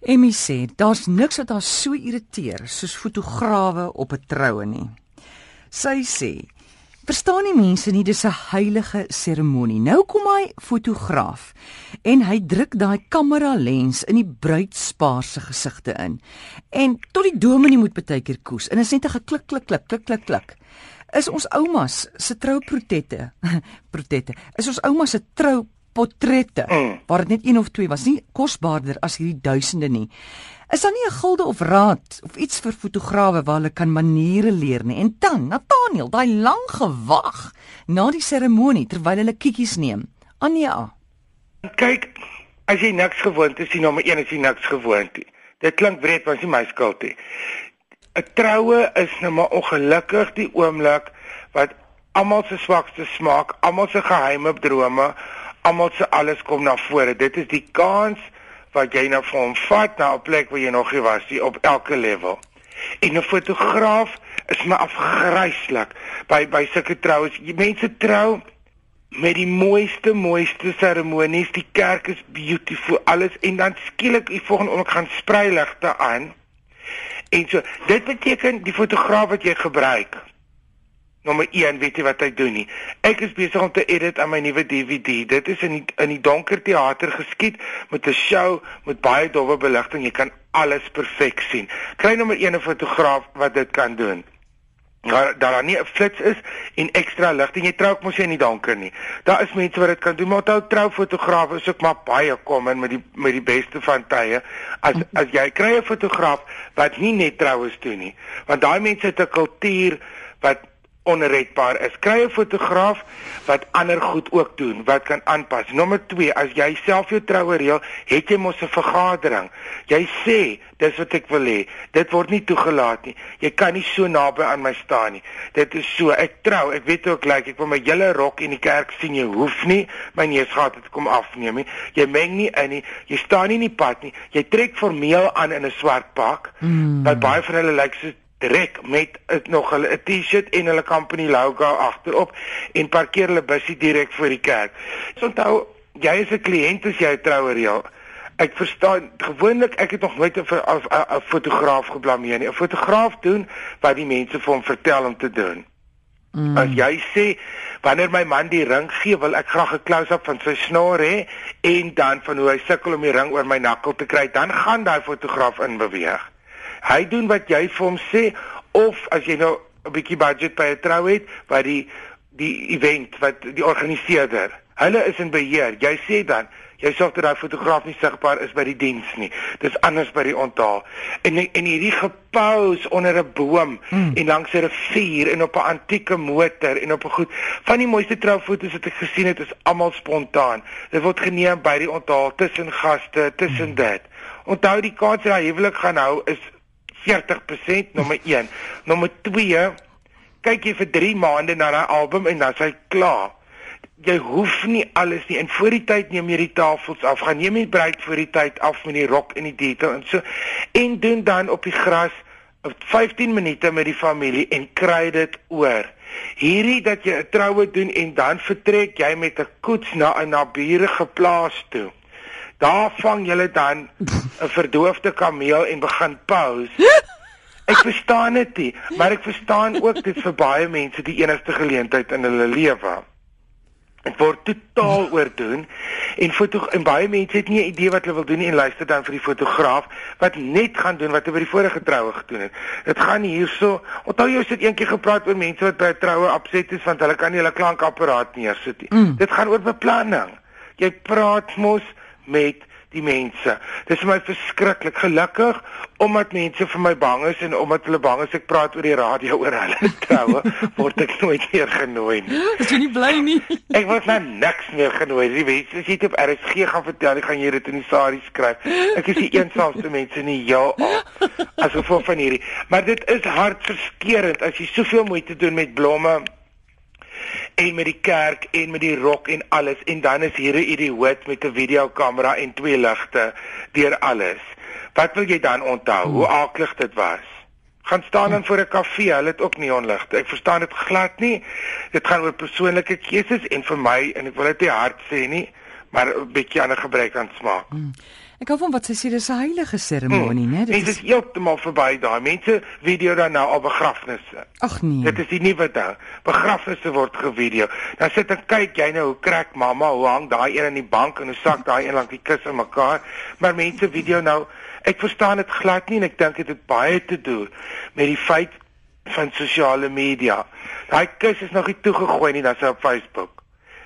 Emmy sê daar's niks wat haar so irriteer soos fotograwe op 'n troue nie. Sy sê: "Verstaan nie mense nie, dis 'n heilige seremonie. Nou kom hy fotograaf en hy druk daai kamera lens in die bruidspaar se gesigte in. En tot die dominee moet baie keer koes en is net 'n geklik klik klik klik klik klik. Is ons oumas se trouprotette, protette. Is ons oumas se trou portrette mm. waar dit net een of twee was, nie kosbaarder as hierdie duisende nie. Is daar nie 'n gilde of raad of iets vir fotograwe waar hulle kan maniere leer nie? En dan, Nathaniel, daai lang gewag na die seremonie terwyl hulle kiekies neem. Anja. Kyk, as jy niks gewoond is, is nommer 1 is jy niks gewoond nie. Dit klink breed, maar dit is my skuld nie. 'n Troue is nou maar ongelukkig die oomblik wat almal se swakste smaak, almal se geheime drome almal se alles kom na vore. Dit is die kans wat jy nou vir hom vat na 'n plek waar jy nog nie was nie op elke level. En 'n fotograaf is my afgryslik by by sulke troues. Mense trou met die mooiste mooiste seremonies. Die kerk is beautiful, alles en dan skielik die volgende oomblik gaan sprei ligte aan. En so, dit beteken die fotograaf wat jy gebruik nommer 1 weet jy wat hy doen nie. Ek is besig om te edit aan my nuwe DVD. Dit is in die, in die donker teater geskied met 'n show met baie dowwe beligting. Jy kan alles perfek sien. Kry nommer 1 'n fotograaf wat dit kan doen. Daar daar nie 'n flits is en ekstra lig en jy trou ek mos jy in die donker nie. Daar is mense wat dit kan doen, maar onthou troufotograwe is ook maar baie kom in met die met die beste van tye. As as jy kry 'n fotograaf wat nie net troues doen nie, want daai mense het 'n kultuur wat onredbaar is. Kry 'n fotograaf wat ander goed ook doen, wat kan aanpas. Nommer 2, as jy self jou troue reël, het jy mos 'n vergadering. Jy sê, dis wat ek wil hê. Dit word nie toegelaat nie. Jy kan nie so naby aan my staan nie. Dit is so, ek trou, ek weet ook lyk like, ek wil my hele rok in die kerk sien. Jy hoef nie my neusgat te kom afneem nie. Jy meng nie in nie. Jy staan nie in die pad nie. Jy trek formeel aan in 'n swart pak. Mm. Baie van hulle lyk like, so direk met nog hulle 'n T-shirt en hulle company logo agterop en parkeer hulle busie direk voor die kerk. So onthou, jy is 'n kliënt as jy 'n trouer ja. Ek verstaan gewoonlik ek het nog nooit 'n fotograaf geblameer nie. 'n Fotograaf doen wat die mense vir hom vertel om te doen. Mm. As jy sê wanneer my man die ring gee, wil ek graag 'n close-up van sy snor hê en dan van hoe hy sukkel om die ring oor my nakkel te kry, dan gaan daai fotograaf in beweeg. Hy doen wat jy vir hom sê of as jy nou 'n bietjie budget by 'n trou het, wat die die event wat die organiseerder, hulle is in beheer. Jy sê dan Jy sorg dat daai fotograaf nie sigbaar is by die diens nie. Dis anders by die onthaal. En en hierdie gepous onder 'n boom hmm. en langs 'n rivier en op 'n antieke motor en op 'n goed. Van die mooiste troufoto's wat ek gesien het is almal spontaan. Dit word geneem by die onthaal tussen gaste, tussen hmm. dit. Onthou die kans dat hy huwelik gaan hou is 40% nommer 1. Nommer 2 kyk jy vir 3 maande na daai album en dan s'hy klaar. Jy hoef nie alles nie en voor die tyd neem jy die tafels af. Gaan neem die bruid voor die tyd af met die rok en die detail en so en doen dan op die gras 15 minute met die familie en kry dit oor. Hierdie dat jy 'n troue doen en dan vertrek jy met 'n koets na 'n naburige plaas toe. Daar vang julle dan 'n verdoofde kameel en begin pause. Ek verstaan dit nie, maar ek verstaan ook dit vir baie mense die enigste geleentheid in hulle lewe. Dit word totaal oordoen en foto en baie mense het nie 'n idee wat hulle wil doen nie en luister dan vir die fotograaf wat net gaan doen wat hy by die vorige troue gedoen het. Dit gaan hierso. Onthou jy het eendag gepraat oor mense wat by 'n troue opset is want hulle kan nie hulle klankapparaat neersit nie. Mm. Dit gaan oor beplanning. Jy praat mos met die mense. Dis vir my verskriklik gelukkig omdat mense vir my bang is en omdat hulle bang is ek praat oor die radio oor hulle troue, word ek nooit meer genooi nie. Is jy nie bly nie? Ek word nou niks meer genooi. Die mense as jy dit op RSG gaan vertel, ek gaan jy dit in die sarie skryf. Ek is die eensaamste mense in die heel as gevolg van hierdie. Maar dit is hartverskeurende as jy soveel moeite doen met blomme en met die kerk en met die rok en alles en dan is hier 'n idioot met 'n videokamera en twee ligte deur alles. Wat wil jy dan onthou? Hoe hmm. aaklig dit was? Gaan staan dan voor 'n kafee, hulle het ook neonligte. Ek verstaan dit glad nie. Dit gaan oor persoonlike keuses en vir my en ek wil dit nie hard sê nie, maar 'n bietjie ander gebruik aan smaak. Hmm. Ek hou van wat sy sê dis 'n heilige seremonie, Hmm. né? Dit is heeltemal verby daai. Mense video dan nou op begrafnisse. Ag nee. Dit is die nuwe ding. Begrafnisse word gevideo. Dan sit ek kyk jy nou hoe krak mamma, hoe hang daai een in die bank en hoe sak daai een langs die kus in mekaar. Maar mense video nou, ek verstaan dit glad nie en ek dink dit het baie te doen met die feit van sosiale media. Daai kus is nog nie toegegooi nie, hy op Facebook.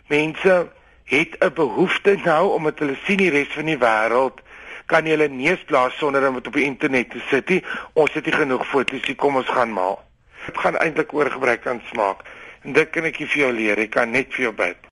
Mense het 'n behoefte nou omdat hulle sien die res van die wêreld kan jy hulle neus blaas sonder om dit op die internet te sit nie. Ons het nie genoeg foto's nie, kom ons gaan maal. Dit gaan eintlik oor gebrek aan smaak. En dit kan ek vir jou leer, ek kan net vir jou bid.